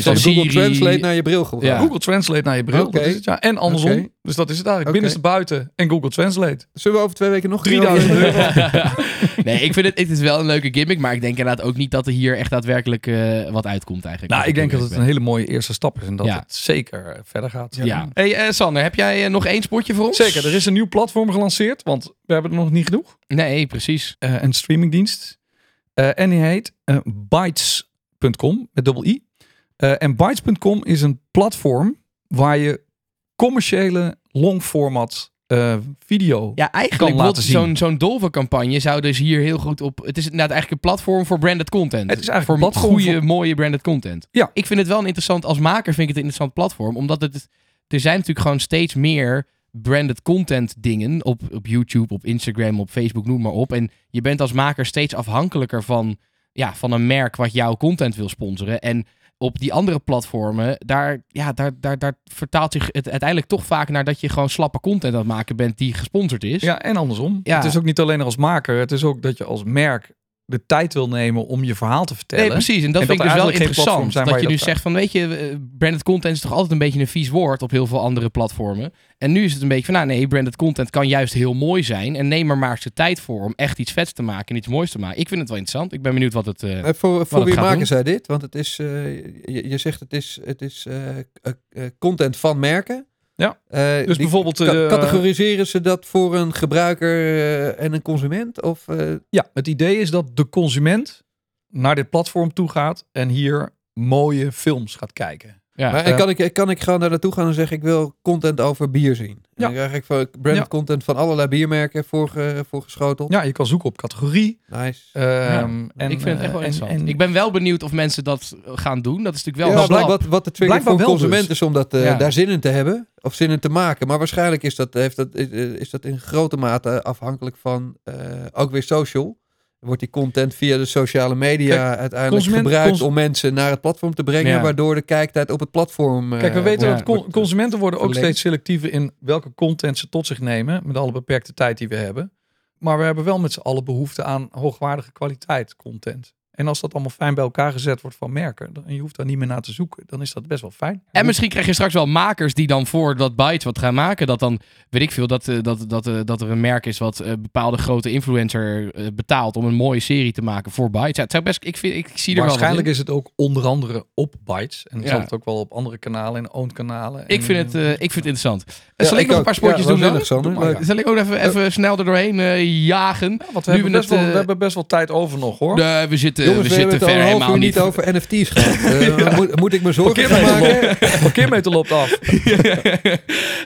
van Google Siri. Translate naar je bril gebruikt. Google Translate naar je bril. Dat is het, ja. En andersom. Dus dat is het eigenlijk. Oké. Binnenste buiten en Google Translate. Zullen we over twee weken nog 3000 hierover- euro. nee, ik vind het, het is wel een leuke gimmick, maar ik denk inderdaad ook niet dat er hier echt daadwerkelijk eh, wat uitkomt eigenlijk. Nou, ik denk dat het een hele mooie eerste stap is. En dat Ja. het zeker eh, verder gaat. Ja. Hey eh, Sander, heb jij eh, nog één spotje voor ons? Zeker, er is een nieuw platform gelanceerd, want we hebben er nog niet genoeg. Nee, precies. Eh, een streamingdienst. Eh, en die heet eh, Bytes.com met dubbel i. Eh, en Bytes.com is een platform waar je commerciële long-format eh, video. Ja, Kan eigenlijk laten zien. zo'n zo'n Dolve-campagne zou dus hier heel goed op... Het is inderdaad eigenlijk een platform voor branded content. Het is eigenlijk voor een goede, voor- mooie branded content. Ja. Ik vind het wel een interessant... Als maker vind ik het een interessant platform, omdat het... Er zijn natuurlijk gewoon steeds meer branded content dingen op, op YouTube, op Instagram, op Facebook, noem maar op. En je bent als maker steeds afhankelijker van ja, van een merk wat jouw content wil sponsoren. En op die andere platformen, daar, ja, daar, daar, daar vertaalt zich het uiteindelijk toch vaak naar dat je gewoon slappe content aan het maken bent die gesponsord is. Ja, en andersom. Ja. Het is ook niet alleen als maker. Het is ook dat je als merk de tijd wil nemen om je verhaal te vertellen. Nee, precies. En dat En vind dat ik dus wel interessant. zijn Dat je nu dat zegt van, weet je, eh, branded content is toch altijd een beetje een vies woord op heel veel andere platformen. En nu is het een beetje van, nou nee, branded content kan juist heel mooi zijn. En neem er maar eens de tijd voor om echt iets vets te maken en iets moois te maken. Ik vind het wel interessant. Ik ben benieuwd wat het... eh, Eh, voor voor wie maken doen. zij dit? Want het is, eh, je, je zegt het is, het is eh, eh, eh, content van merken. Ja. Eh, Dus die bijvoorbeeld... eh, categoriseren ze dat voor een gebruiker eh, en een consument? Of, eh, Ja, het idee is dat de consument naar dit platform toe gaat en hier mooie films gaat kijken. ja. maar, en kan, ik, kan ik gewoon daar naartoe gaan en zeggen ik wil content over bier zien? En Ja. dan krijg ik Ja. content van allerlei biermerken voorge, voorgeschoteld. Ja, je kan zoeken op categorie. Nice. Ehm, en, ik vind het echt wel en- interessant. en- ik ben wel benieuwd of mensen dat gaan doen. Dat is natuurlijk wel ja, een wat, wat de trigger Blijkbaar voor een wel consument dus. is om dat, eh, Ja. daar zin in te hebben. Of zin in te maken. Maar waarschijnlijk is dat, heeft dat, is, is dat in grote mate afhankelijk van eh, ook weer social. Wordt die content via de sociale media uiteindelijk gebruikt om mensen naar het platform te brengen. Ja. Waardoor de kijktijd op het platform. eh, Kijk, we weten dat eh, consumenten worden ook steeds selectiever in welke content ze tot zich nemen. Met alle beperkte tijd die we hebben. Maar we hebben wel met z'n allen behoefte aan hoogwaardige kwaliteit content. En als dat allemaal fijn bij elkaar gezet wordt van merken. dan- En je hoeft daar niet meer naar te zoeken. Dan is dat best wel fijn. En misschien krijg je straks wel makers die dan voor dat Bytes wat gaan maken. Dat dan, weet ik veel, dat, eh, dat, dat, eh, dat er een merk is wat een bepaalde grote influencer eh, betaalt om een mooie serie te maken voor Bytes. Ja, het zou best, ik, vind, ik zie er wel wat Waarschijnlijk in. is het ook onder andere op Bytes. En Ja. zal het ook wel op andere kanalen en owned kanalen. Ik en- vind het, eh, ik vind het interessant. Ja, Zal ik, nog een paar sportjes ja, doen dan? Doe maar. Zal ik ook even, even snel er doorheen eh, jagen? Ja, want we, Nu hebben we best het, wel, eh, we hebben best wel tijd over nog hoor. Nee, we zitten, Jongens, we we, hebben zitten het al ver een half helemaal uur niet. over NFT's gehad. Eh, moet, moet ik me zorgen Parkeermeter maken? loopt- Parkeermeter loopt af.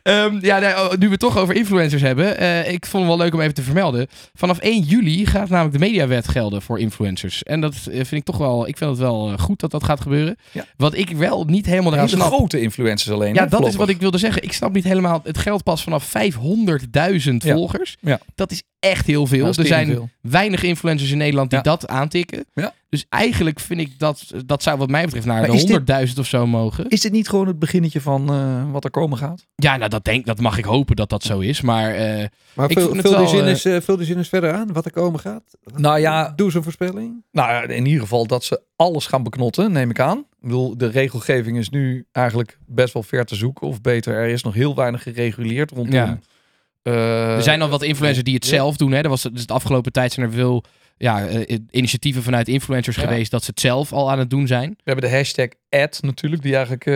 Ehm, ja, oh, nu we het toch over influencers hebben. eh, ik vond het wel leuk om even te vermelden. Vanaf 1 juli gaat namelijk de mediawet gelden voor influencers. En dat eh, vind ik toch wel, ik vind het wel eh, goed dat dat gaat gebeuren. Ja. Wat ik wel niet helemaal de snap. grote influencers alleen. Ja, hè, dat is wat ik wilde zeggen. Ik snap niet helemaal. Het geldt pas vanaf 500.000 Ja. volgers. Ja. Dat is echt heel veel. Ja, is er zijn veel. weinig influencers in Nederland die Ja. dat aantikken. Ja. Dus eigenlijk vind ik dat, dat zou wat mij betreft naar Maar de is dit- 100.000 of zo mogen. Is dit niet gewoon het beginnetje van eh, wat er komen gaat? Ja, nou dat, denk, dat mag ik hopen dat dat zo is. Maar eh, Maar Ik vul, vul, die wel, zin eh, eens, vul die zin eens verder aan, wat er komen gaat. Nou ja, Doe eens een voorspelling. nou, ja, in ieder geval dat ze alles gaan beknotten, neem ik aan. Ik bedoel, de regelgeving is nu eigenlijk best wel ver te zoeken. Of beter, er is nog heel weinig gereguleerd rondom. Eh, er zijn al wat influencers die het zelf doen. Hè. Er was dus de afgelopen tijd zijn er veel ja, eh, initiatieven vanuit influencers Ja. geweest dat ze het zelf al aan het doen zijn. We hebben de hashtag ad natuurlijk, die eigenlijk... eh,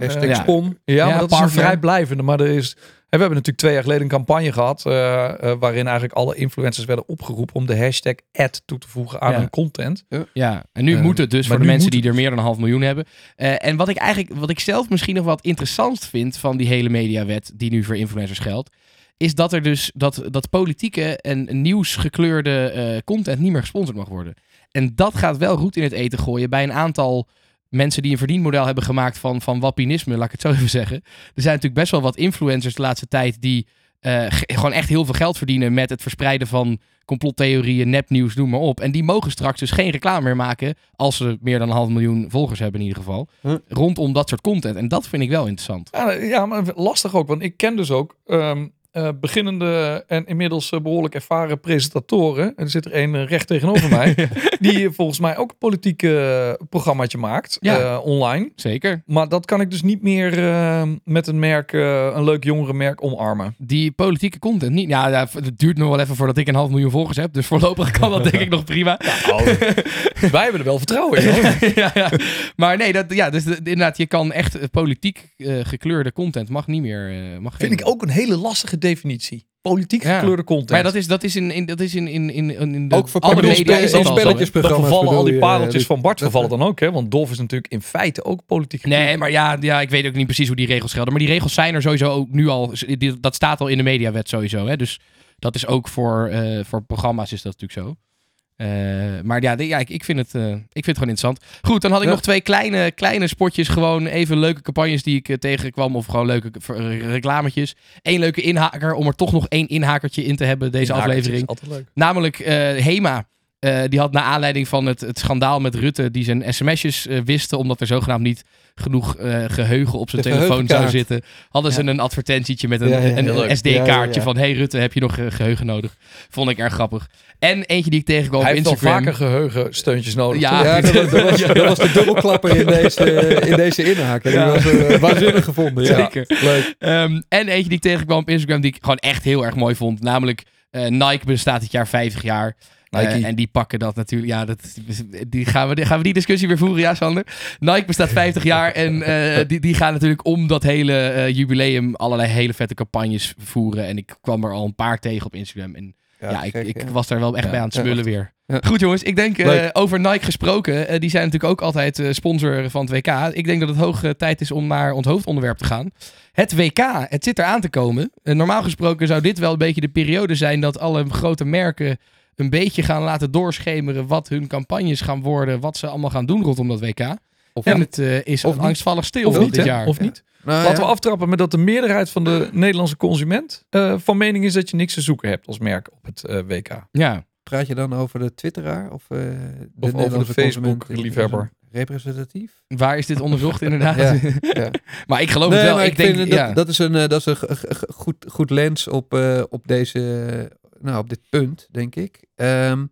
Hashtag ja. spon. Ja, Ja, maar dat is een vrijblijvende. Maar er is. En we hebben natuurlijk twee jaar geleden een campagne gehad. eh, eh, waarin eigenlijk alle influencers werden opgeroepen om de hashtag ad toe te voegen aan Ja. hun content. Ja, en nu Eh, moet het dus voor de mensen die er meer dan een half miljoen hebben. En wat ik eigenlijk, wat ik zelf misschien nog wat interessant vind van die hele mediawet die nu voor influencers geldt, is dat er dus dat, dat politieke en nieuwsgekleurde eh, content niet meer gesponsord mag worden. En dat gaat wel goed in het eten gooien bij een aantal mensen die een verdienmodel hebben gemaakt van, van wappinisme, laat ik het zo even zeggen. Er zijn natuurlijk best wel wat influencers de laatste tijd die eh, ge- gewoon echt heel veel geld verdienen met het verspreiden van complottheorieën, nepnieuws, noem maar op. En die mogen straks dus geen reclame meer maken als ze meer dan een half miljoen volgers hebben in ieder geval. Huh? Rondom dat soort content. En dat vind ik wel interessant. Ja, ja, maar lastig ook. Want ik ken dus ook ehm, eh, beginnende en inmiddels eh, behoorlijk ervaren presentatoren. En er zit er een eh, recht tegenover mij. Die volgens mij ook een politiek programmaatje maakt Ja. online. Zeker. Maar dat kan ik dus niet meer met een merk, een leuk jongere merk omarmen. Die politieke content niet. Ja, ja, het duurt nog wel even voordat ik een half miljoen volgers heb. Dus voorlopig kan dat denk ik nog prima. Wij hebben er wel vertrouwen in. hoor. ja, ja. Maar nee, dat, ja, dus de- inderdaad, je kan echt politiek gekleurde content mag niet meer. mag Vind geen- ik ook een hele lastige definitie. Politiek Ja. gekleurde content. Maar dat is, dat is in, in, dat is in, in, in, in de, Ook voor alle media is dat al dan die pareltjes eh, van Bart vervallen dan ook. Hè? Want Dolf is natuurlijk in feite ook politiek Nee, maar ja, ja, ik weet ook niet precies hoe die regels gelden. Maar die regels zijn er sowieso ook nu al. Dat staat al in de mediawet sowieso. Hè? Dus dat is ook voor, eh, voor programma's is dat natuurlijk zo. Eh, maar ja, de- ja ik, ik, vind het, eh, ik vind het gewoon interessant. Goed, dan had ik Ja. nog twee kleine, kleine spotjes. Gewoon even leuke campagnes die ik eh, tegenkwam. Of gewoon leuke reclametjes. Eén leuke inhaker. Om er toch nog één inhakertje in te hebben deze aflevering. Namelijk Hema. Eh, die had naar aanleiding van het, het schandaal met Rutte, die zijn sms'jes eh, wisten, omdat er zogenaamd niet genoeg eh, geheugen op zijn De telefoon zou zitten, hadden ze een advertentietje met een, Ja, ja, een. SD-kaartje Ja, ja, ja. van hey Rutte, heb je nog eh, geheugen nodig? Vond ik erg grappig. En eentje die ik tegenkwam op Hij heeft Instagram. vaker geheugensteuntjes nodig. Ja. dat was, dat, was, dat was de dubbelklapper in deze, in deze inhaak. Die was waanzinnig gevonden. Ja. Zeker. Leuk. Ehm, en eentje die ik tegenkwam op Instagram die ik gewoon echt heel erg mooi vond. Namelijk eh, Nike bestaat dit jaar 50 jaar. Eh, en die pakken dat natuurlijk. Ja, dat, die gaan, we, gaan we die discussie weer voeren, ja, Sander? Nike bestaat 50 jaar en eh, die, die gaan natuurlijk om dat hele eh, jubileum allerlei hele vette campagnes voeren. En ik kwam er al een paar tegen op Instagram. En ja, ik, ik was daar wel echt Ja. bij aan het Ja, smullen weer. Goed jongens, ik denk over Nike gesproken. die zijn natuurlijk ook altijd sponsor van het WK. Ik denk dat het hoog tijd is om naar ons hoofdonderwerp te gaan. Het WK, het zit eraan te komen. Normaal gesproken zou dit wel een beetje de periode zijn dat alle grote merken een beetje gaan laten doorschemeren wat hun campagnes gaan worden, wat ze allemaal gaan doen rondom dat WK. Of en het eh, is Of angstvallig stil Of dit niet, jaar. Of niet? Nou, Laten ja. we aftrappen met dat de meerderheid van de Nederlandse consument eh, van mening is dat je niks te zoeken hebt als merk op het eh, WK. Ja, Praat je dan over de twitteraar of eh, de over de Nederlandse Facebook-liefhebber? Representatief? waar is dit onderzocht inderdaad? Ja, ja. maar ik geloof Nee, het wel. Ik, ik, denk, vind ja. dat, dat is een, dat is een goed, goed lens op, eh, op, deze, nou, op dit punt, denk ik. Ehm,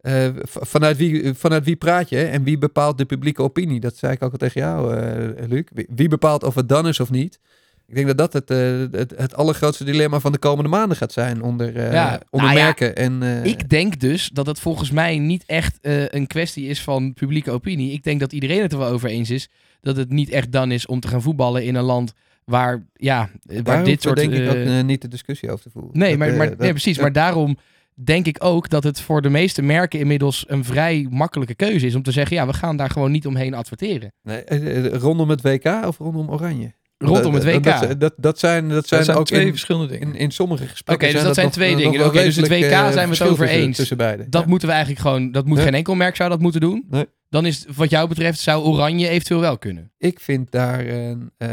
eh, vanuit, wie, vanuit wie praat je en wie bepaalt de publieke opinie? Dat zei ik ook al tegen jou, eh, Luc. Wie, wie bepaalt of het dan is of niet? Ik denk dat dat het, eh, het, het allergrootste dilemma van de komende maanden gaat zijn onder, Ja, onder nou ja, merken. En, Ik denk dus dat het volgens mij niet echt een kwestie is van publieke opinie. Ik denk dat iedereen het er wel over eens is dat het niet echt dan is om te gaan voetballen in een land waar, ja, waar dit soort... denk ik ook eh, eh, niet de discussie over te voeren. nee, Dat, maar, eh, maar, dat- nee, precies. Maar daarom denk ik ook dat het voor de meeste merken inmiddels een vrij makkelijke keuze is om te zeggen, ja, we gaan daar gewoon niet omheen adverteren. Nee, rondom het WK of rondom Oranje? Rondom het WK. Dat, dat, dat zijn, dat zijn, Dat zijn ook twee in, verschillende dingen. in, in sommige Oké, gesprekken. dus dat zijn twee nog dingen. Oké, dus het WK eh, zijn we het over eens. Tussen beide. Dat Ja. moeten we eigenlijk gewoon, dat moet geen enkel merk zou dat moeten doen. Nee. Dan is wat jou betreft, zou Oranje eventueel wel kunnen. Ik vind daar een, eh,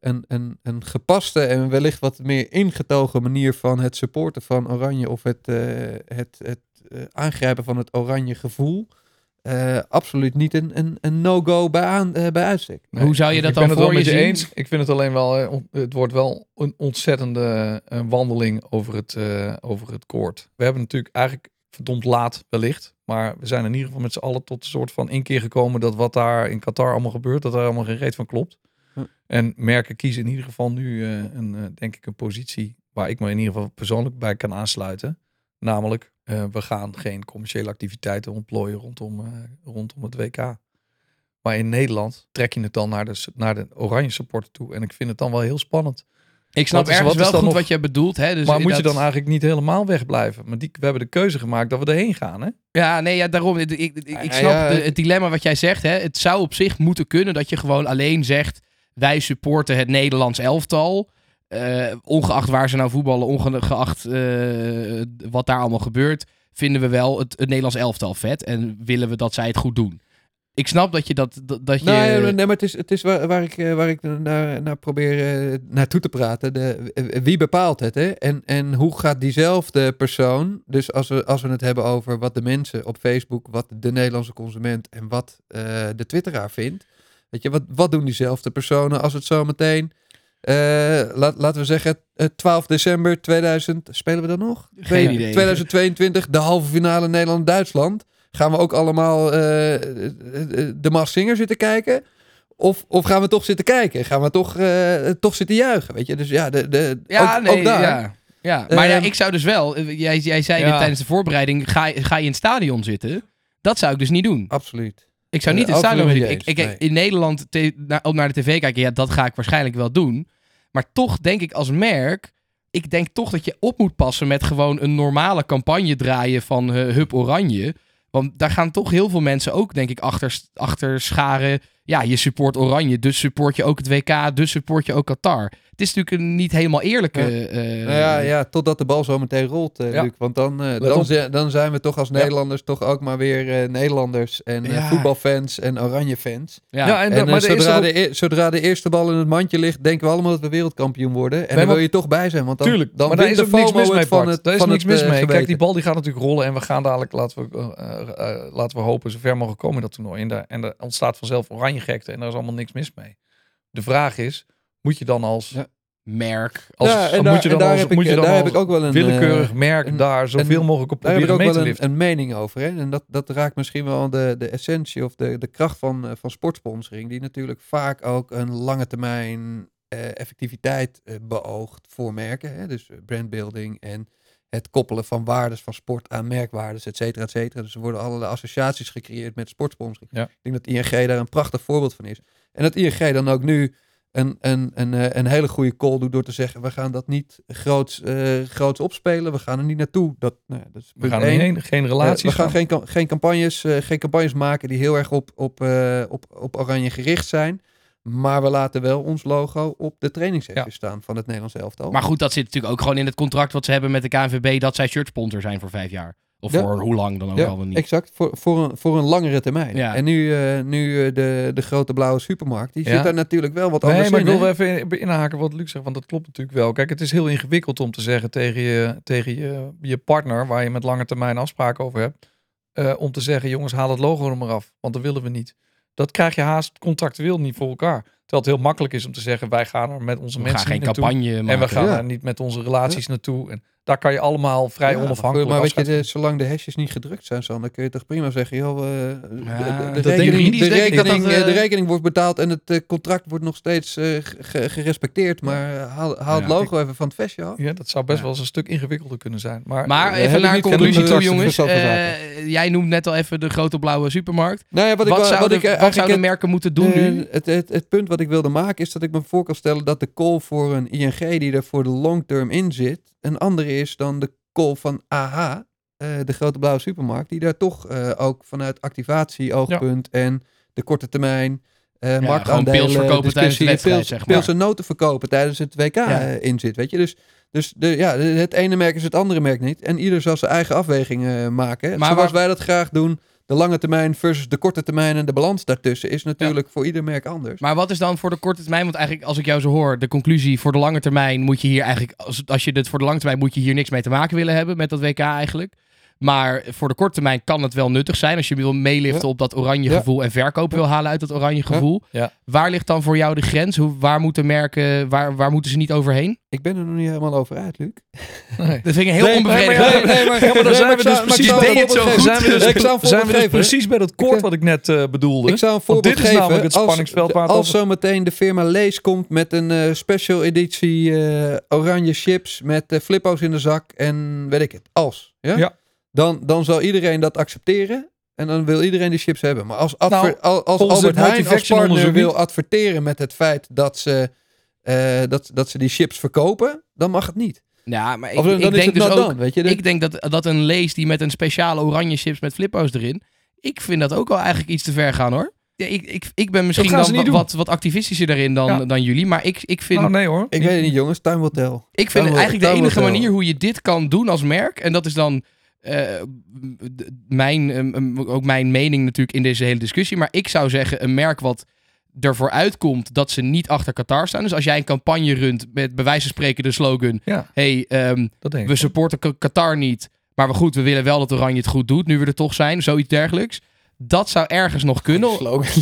een, een, een gepaste en wellicht wat meer ingetogen manier van het supporten van Oranje of het, eh, het, het aangrijpen van het Oranje gevoel. Eh, absoluut niet een, een, een no-go bij, aan, eh, bij uitstek. Nee, Hoe zou je dat ik dan ben het wel voor je met je eens. Ik vind het alleen wel, eh, het wordt wel een ontzettende eh, wandeling over het, eh, over het koord. We hebben natuurlijk eigenlijk verdomd laat wellicht, maar we zijn in ieder geval met z'n allen tot een soort van inkeer gekomen dat wat daar in Qatar allemaal gebeurt, dat daar allemaal geen reet van klopt. Hm. En merken kiezen in ieder geval nu eh, een, eh, denk ik, een positie waar ik me in ieder geval persoonlijk bij kan aansluiten. Namelijk, eh, we gaan geen commerciële activiteiten ontplooien rondom, eh, rondom het WK. Maar in Nederland trek je het dan naar de, naar de oranje supporter toe. En ik vind het dan wel heel spannend. Ik snap Wat is- ergens wat is wel goed nog- wat je bedoelt. Hè? Dus maar moet je dan eigenlijk niet helemaal wegblijven? Maar die, we hebben de keuze gemaakt dat we erheen gaan. Hè? Ja, nee, ja, daarom. Ik, ik, ik Ja, snap ja, de- het dilemma wat jij zegt. Hè. Het zou op zich moeten kunnen dat je gewoon alleen zegt... wij supporten het Nederlands elftal. Eh, ongeacht waar ze nou voetballen, ongeacht eh, wat daar allemaal gebeurt... vinden we wel het, het Nederlands elftal vet. En willen we dat zij het goed doen. Ik snap dat je dat, dat, dat je... Nou, ja, nee, maar het is, het is waar, waar ik, eh, waar ik naar, naar probeer naartoe te praten. De, wie bepaalt het? Hè? En, en hoe gaat diezelfde persoon, dus als we, als we het hebben over wat de mensen op Facebook, wat de Nederlandse consument en wat de Twitteraar vindt. Weet je, wat, wat doen diezelfde personen als het zo meteen, laat, laten we zeggen, eh, 12 december 2000, spelen we dan nog? Geen idee. 2022, de halve finale Nederland-Duitsland. Gaan we ook allemaal eh, eh, eh, de Mars Singer zitten kijken? Of, of gaan we toch zitten kijken? Gaan we toch, eh, toch zitten juichen? Weet je, dus ja, de, de, Ja, ook, nee, ook daar. ja. Ja, maar ja, Ehm, ik zou dus wel... eh, Jij, jij zei Ja. dit tijdens de voorbereiding, ga, ga je in het stadion zitten? Dat zou ik dus niet doen. Absoluut. Ik zou niet Eh, in het stadion zitten. Ik, In Nederland te- op naar de tv kijken, ja, dat ga ik waarschijnlijk wel doen. Maar toch denk ik als merk, ik denk toch dat je op moet passen met gewoon een normale campagne draaien van eh, Hup Oranje. Want daar gaan toch heel veel mensen ook, denk ik, achter, achter scharen ja, je support Oranje, dus support je ook het WK, dus support je ook Qatar. Het is natuurlijk een niet helemaal eerlijke... Ja. eh, Nou ja, ja, totdat de bal zo meteen rolt, eh, Ja. Luc. Want dan, eh, dan, zi- dan zijn we toch als Ja. Nederlanders toch ook maar weer eh, Nederlanders. En eh, voetbalfans en oranje fans. ja. En, maar er zodra, er de, e- zodra de eerste bal in het mandje ligt, denken we allemaal dat we wereldkampioen worden. En maar- wil je toch bij zijn. Want dan, Tuurlijk, dan maar daar is ook niks mis mee, van het Daar is van niks het, mis mee. Kijk, die bal die gaat natuurlijk rollen en we gaan dadelijk, laten we, eh, eh, eh, laten we hopen, zo ver mogelijk komen in dat toernooi. En, daar, en er ontstaat vanzelf oranje gekte en daar is allemaal niks mis mee. De vraag is, moet je dan als, merk. als ja, en moet daar, je en dan daar, als, heb, ik, moet je dan daar heb ik ook wel een... willekeurig eh, merk een- daar zoveel mogelijk op daar heb ik ook wel een, mening over. Hè? En dat, dat raakt misschien wel de, de essentie of de, de kracht van, eh, van sportsponsoring. Die natuurlijk vaak ook een lange termijn eh, effectiviteit beoogt voor merken. Hè? Dus brandbuilding en het koppelen van waardes van sport aan merkwaardes, et cetera, et cetera. Dus er worden allerlei associaties gecreëerd met sportsponsoring. Ja. Ik denk dat ING daar een prachtig voorbeeld van is. En dat ING dan ook nu een, een, een, eh, een hele goede call doet door te zeggen: we gaan dat niet groots, eh, groots opspelen, we gaan er niet naartoe. Dat, nou, ja, dat is We gaan er heen, geen Eh, relaties. we gaan geen, geen, campagnes, eh, geen campagnes maken die heel erg op, op, eh, op, op oranje gericht zijn. Maar we laten wel ons logo op de trainingshefjes Ja. staan van het Nederlands elftal. Maar goed, dat zit natuurlijk ook gewoon in het contract wat ze hebben met de KNVB dat zij shirtsponsor zijn voor vijf jaar. Of Ja. voor hoe lang dan ook ja, al niet. exact. Voor, voor, een, voor een langere termijn. Ja. En nu, eh, nu eh, de, de grote blauwe supermarkt, die Ja. zit daar natuurlijk wel wat Nee, anders maar ik in. wil hè? wel even in- inhaken wat Luc zegt, want dat klopt natuurlijk wel. Kijk, het is heel ingewikkeld om te zeggen tegen je, tegen je, je partner, waar je met lange termijn afspraken over hebt, eh, om te zeggen, jongens, haal het logo er maar af, want dat willen we niet. Dat krijg je haast contractueel niet voor elkaar. Terwijl het heel makkelijk is om te zeggen, wij gaan er met onze we mensen gaan geen naartoe. campagne maken. En we gaan Ja. er niet met onze relaties naartoe. En daar kan je allemaal vrij Ja, onafhankelijk Maar weet je, de, zolang de hesjes niet gedrukt zijn, Sander, kun je toch prima zeggen, joh, eh, Ja, de, ik rekening, de, ik de wordt betaald en het eh, contract wordt nog steeds eh, ge- gerespecteerd. Maar haal, haal het logo even van het vestje af. Ja, dat zou best Ja. wel eens een stuk ingewikkelder kunnen zijn. Maar, Maar even ik naar een conclusie toe, jongens. Eh, jij noemt net al even de grote blauwe supermarkt. Nou ja, wat, ik, zouden, wat ik wat zouden eigenlijk merken moeten doen nu? het, het, het punt wat ik wilde maken is dat ik me voor kan stellen dat de call voor een ING die er voor de long term in zit, een andere is dan de call van AH, de grote blauwe supermarkt, die daar toch eh, ook vanuit activatie, oogpunt en de korte termijn eh gewoon marktaandelen, pils verkopen tijdens de wedstrijd, pils, zeg maar. pils en noten verkopen tijdens het WK Ja. in zit, weet je. Dus, dus de, ja, het ene merk is het andere merk niet. En ieder zal zijn eigen afwegingen maken. Maar Zoals waar- wij dat graag doen. De lange termijn versus de korte termijn en de balans daartussen is natuurlijk voor ieder merk anders. Maar wat is dan voor de korte termijn? Want eigenlijk, als ik jou zo hoor, de conclusie voor de lange termijn moet je hier eigenlijk, als, als je dit voor de lange termijn moet je hier niks mee te maken willen hebben met dat WK eigenlijk. Maar voor de korte termijn kan het wel nuttig zijn als je wil meeliften Ja. op dat oranje Ja. gevoel en verkoop wil halen uit dat oranje gevoel. Ja. Waar ligt dan voor jou de grens? Hoe, waar moeten merken, waar, waar moeten ze niet overheen? Ik ben er nog niet helemaal over uit, Luc. Nee. Dat vind ik een heel Nee, onbevredigend. Nee, nee, maar, Ja, maar dan zijn we dus zou- precies voorbeeld goed. geven. Zijn we dus, Ik zou een zijn we voorbeeld dus geven. precies bij dat koord wat ik net eh, bedoelde. Ik zou een voorbeeld dit is geven. namelijk het als- spanningsveld waar Als over- zometeen de firma Lees komt met een eh, special editie eh, oranje chips met flippo's in de zak en weet ik het. Als. Ja? Ja. Dan, dan zal iedereen dat accepteren. En dan wil iedereen die chips hebben. Maar als, Nou, al- als volgens Albert Heijn als partner wil adverteren met het feit dat ze, eh, dat, dat ze die chips verkopen, dan mag het niet. Ja, maar ik, Of dan, ik is denk het dus ook, weet je. Ik denk dat, dat een lees die met een speciale oranje chips met flippo's erin, ik vind dat ook wel eigenlijk iets te ver gaan hoor. Ja, ik, ik, ik ben misschien dan ze wa- niet doen. wat, wat activistischer daarin dan, Ja. dan jullie, maar ik, ik vind, Nou, nee hoor. ik weet het niet, jongens. Time will tell. ik vind eigenlijk de enige manier hoe je dit kan doen als merk, en dat is dan eh, mijn, ook mijn mening natuurlijk in deze hele discussie, maar ik zou zeggen een merk wat ervoor uitkomt dat ze niet achter Qatar staan. Dus als jij een campagne runt met bij wijze van spreken de slogan, Ja, hey, ehm, we supporten Qatar niet. Maar we goed, we willen wel dat Oranje het goed doet. Nu we er toch zijn, zoiets dergelijks. Dat zou ergens nog kunnen.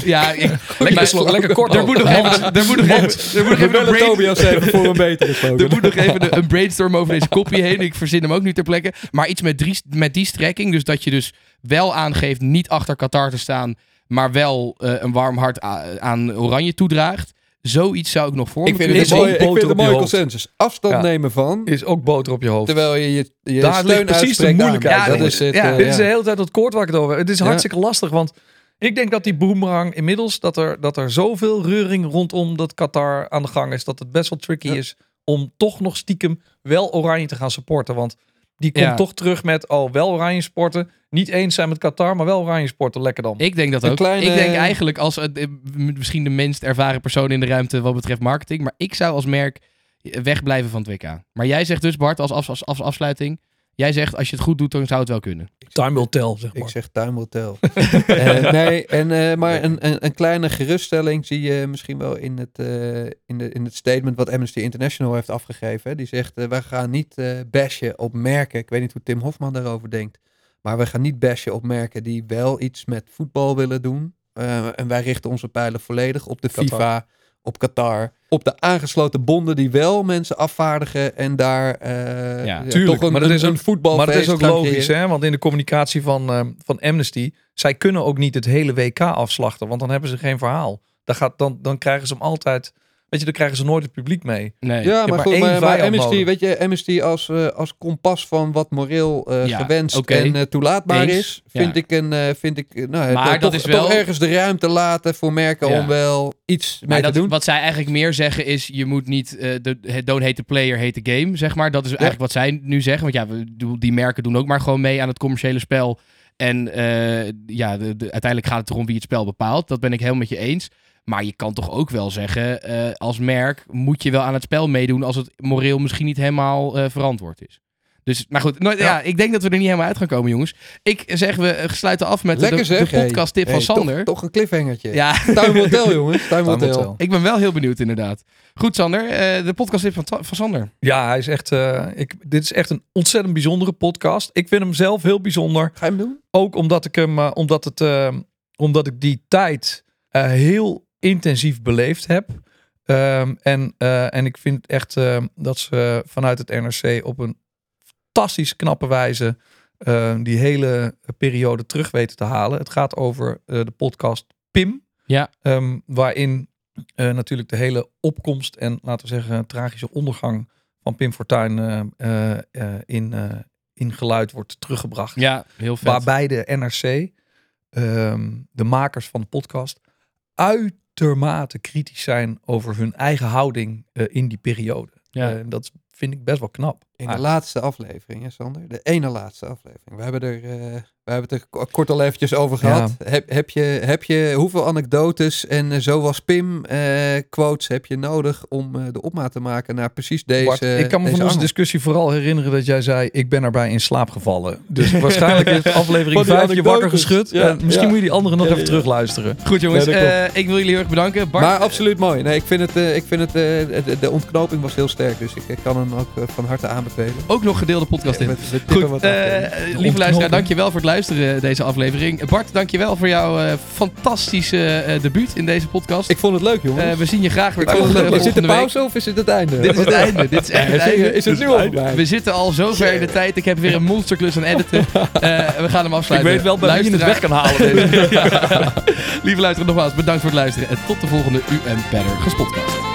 Ja, ik, Lekker, lekker kort. Er moet nog even, er moet nog even, er moet nog even een brain- even voor een betere slogan. er moet nog even een- brainstorm over deze kopie heen. Ik verzin hem ook nu ter plekke. Maar iets met, drie, met die strekking. Dus dat je dus wel aangeeft niet achter Qatar te staan. Maar wel eh, een warm hart aan Oranje toedraagt. Zoiets zou ik nog voor Ik me vind het een ook mooie, ik boter vind een je mooie hoofd. consensus. Afstand Ja. nemen van, Is ook boter op je hoofd. terwijl je je, je Daar steun precies de moeilijkheid, Ja, dat is het. Ja, eh, Dit is de hele tijd dat koord waar ik het over heb. Het is Ja. hartstikke lastig, want ik denk dat die boemerang inmiddels, dat er, dat er zoveel reuring rondom dat Qatar aan de gang is, dat het best wel tricky Ja. is om toch nog stiekem wel oranje te gaan supporten. Want die komt Ja. toch terug met, oh, wel oranje sporten niet eens zijn met Qatar, maar wel oranje sporten. Lekker dan. Ik denk dat Een ook. kleine- Ik denk eigenlijk als eh, de- misschien de minst ervaren persoon in de ruimte wat betreft marketing. Maar ik zou als merk wegblijven van het WK. Maar jij zegt dus, Bart, als, af, als, als afsluiting. Jij zegt, als je het goed doet, dan zou het wel kunnen. Time will tell, zeg Ik maar. zeg time will tell. Eh, nee, en, eh, maar een, een, een kleine geruststelling zie je misschien wel in het, eh, in, de, in het statement wat Amnesty International heeft afgegeven. hè. Die zegt, eh, wij gaan niet eh bashen op merken. Ik weet niet hoe Tim Hofman daarover denkt. Maar we gaan niet bashen op merken die wel iets met voetbal willen doen. Eh, en wij richten onze pijlen volledig op de Qatar. FIFA, op Qatar. Op de aangesloten bonden die wel mensen afvaardigen en daar eh Ja, tuurlijk, toch een, maar dat een, is ook- een voetbalfeest Maar dat is ook logisch, hè? Want in de communicatie van, eh, van Amnesty, zij kunnen ook niet het hele WK afslachten, want dan hebben ze geen verhaal. Dan, gaat, dan, dan krijgen ze hem altijd, weet je, dan krijgen ze nooit het publiek mee. Nee. Ja, maar, maar goed, maar, maar Amnesty, weet je, Amnesty als, eh, als kompas van wat moreel eh, Ja, gewenst en eh, toelaatbaar Eens, is, vind ja. ik een, eh, vind ik, nou, Maar toch, dat is toch wel- ergens de ruimte laten voor merken Ja. om wel iets mee Maar te dat, doen. wat zij eigenlijk meer zeggen is, je moet niet, eh, de, don't hate the player, hate the game, zeg maar. Dat is eigenlijk wat zij nu zeggen. Want ja, die merken doen ook maar gewoon mee aan het commerciële spel. En eh, ja, de, de- uiteindelijk gaat het erom wie het spel bepaalt. Dat ben ik helemaal met je eens. Maar je kan toch ook wel zeggen, eh, als merk moet je wel aan het spel meedoen als het moreel misschien niet helemaal eh, verantwoord is. Dus, maar goed, nou, ja. ik denk dat we er niet helemaal uit gaan komen, jongens. Ik zeg, we eh, sluiten af met de, Lekker de, zeg. podcast tip Hey, van hey, Sander. Toch, toch een cliffhangertje. Ja, Time will tell, jongens. Time will Time will tell. tell. ik ben wel heel benieuwd inderdaad. Goed, Sander. eh, de podcast tip van, van Sander. Ja, hij is echt, eh, ik, dit is echt een ontzettend bijzondere podcast. Ik vind hem zelf heel bijzonder. Ga je hem doen? Ook omdat ik hem, omdat het, omdat ik die tijd eh, heel intensief beleefd heb. Ehm, en, eh, en ik vind echt eh, dat ze vanuit het NRC op een fantastisch knappe wijze eh, die hele periode terug weten te halen. Het gaat over eh, de podcast Pim. Ja. Ehm, waarin natuurlijk de hele opkomst en laten we zeggen tragische ondergang van Pim Fortuyn in, in geluid wordt teruggebracht. Ja, heel vet. Waarbij de NRC, ehm, de makers van de podcast, uitermate kritisch zijn over hun eigen houding eh, in die periode. Ja. Eh, dat vind ik best wel knap. In de Ah. laatste aflevering, hè Sander? De ene laatste aflevering. We hebben, er, eh, we hebben het er ko- kort al eventjes over gehad. Heb, heb, je, heb je hoeveel anekdotes en eh, zo was Pim eh, quotes heb je nodig om eh, de opmaat te maken naar precies deze Bart, ik kan me van onze angel? discussie vooral herinneren dat jij zei: Ik ben erbij in slaap gevallen. Dus waarschijnlijk is aflevering Van die 5 je wakker geschud. Ja, En misschien ja. moet je die andere nog Ja, even ja. terugluisteren. Goed jongens, eh, ik wil jullie heel erg bedanken. Bart, Maar absoluut mooi. Nee, ik vind het, eh, ik vind het eh, de, de ontknoping was heel sterk. Dus ik eh, kan hem ook eh, van harte aanbevelen. ook nog gedeelde podcast in. Met- tippen Goed, wat eh, ja. lieve luisteraar, dankjewel voor het luisteren deze aflevering. Bart, dankjewel voor jouw eh, fantastische eh, debuut in deze podcast. ik vond het leuk, jongens. Eh, we zien je graag weer ik volgende. Is dit de pauze of is het het einde? Dit is het einde. Dit is echt het einde. Is het nu al? We zitten al zo ver in de tijd. Ik heb weer een monsterklus aan editen. Eh, we gaan hem Ik afsluiten. weet wel bij wie je het weg kan halen. Lieve luisteraar, nogmaals bedankt voor het luisteren. En tot de volgende UM Better Gespotcast.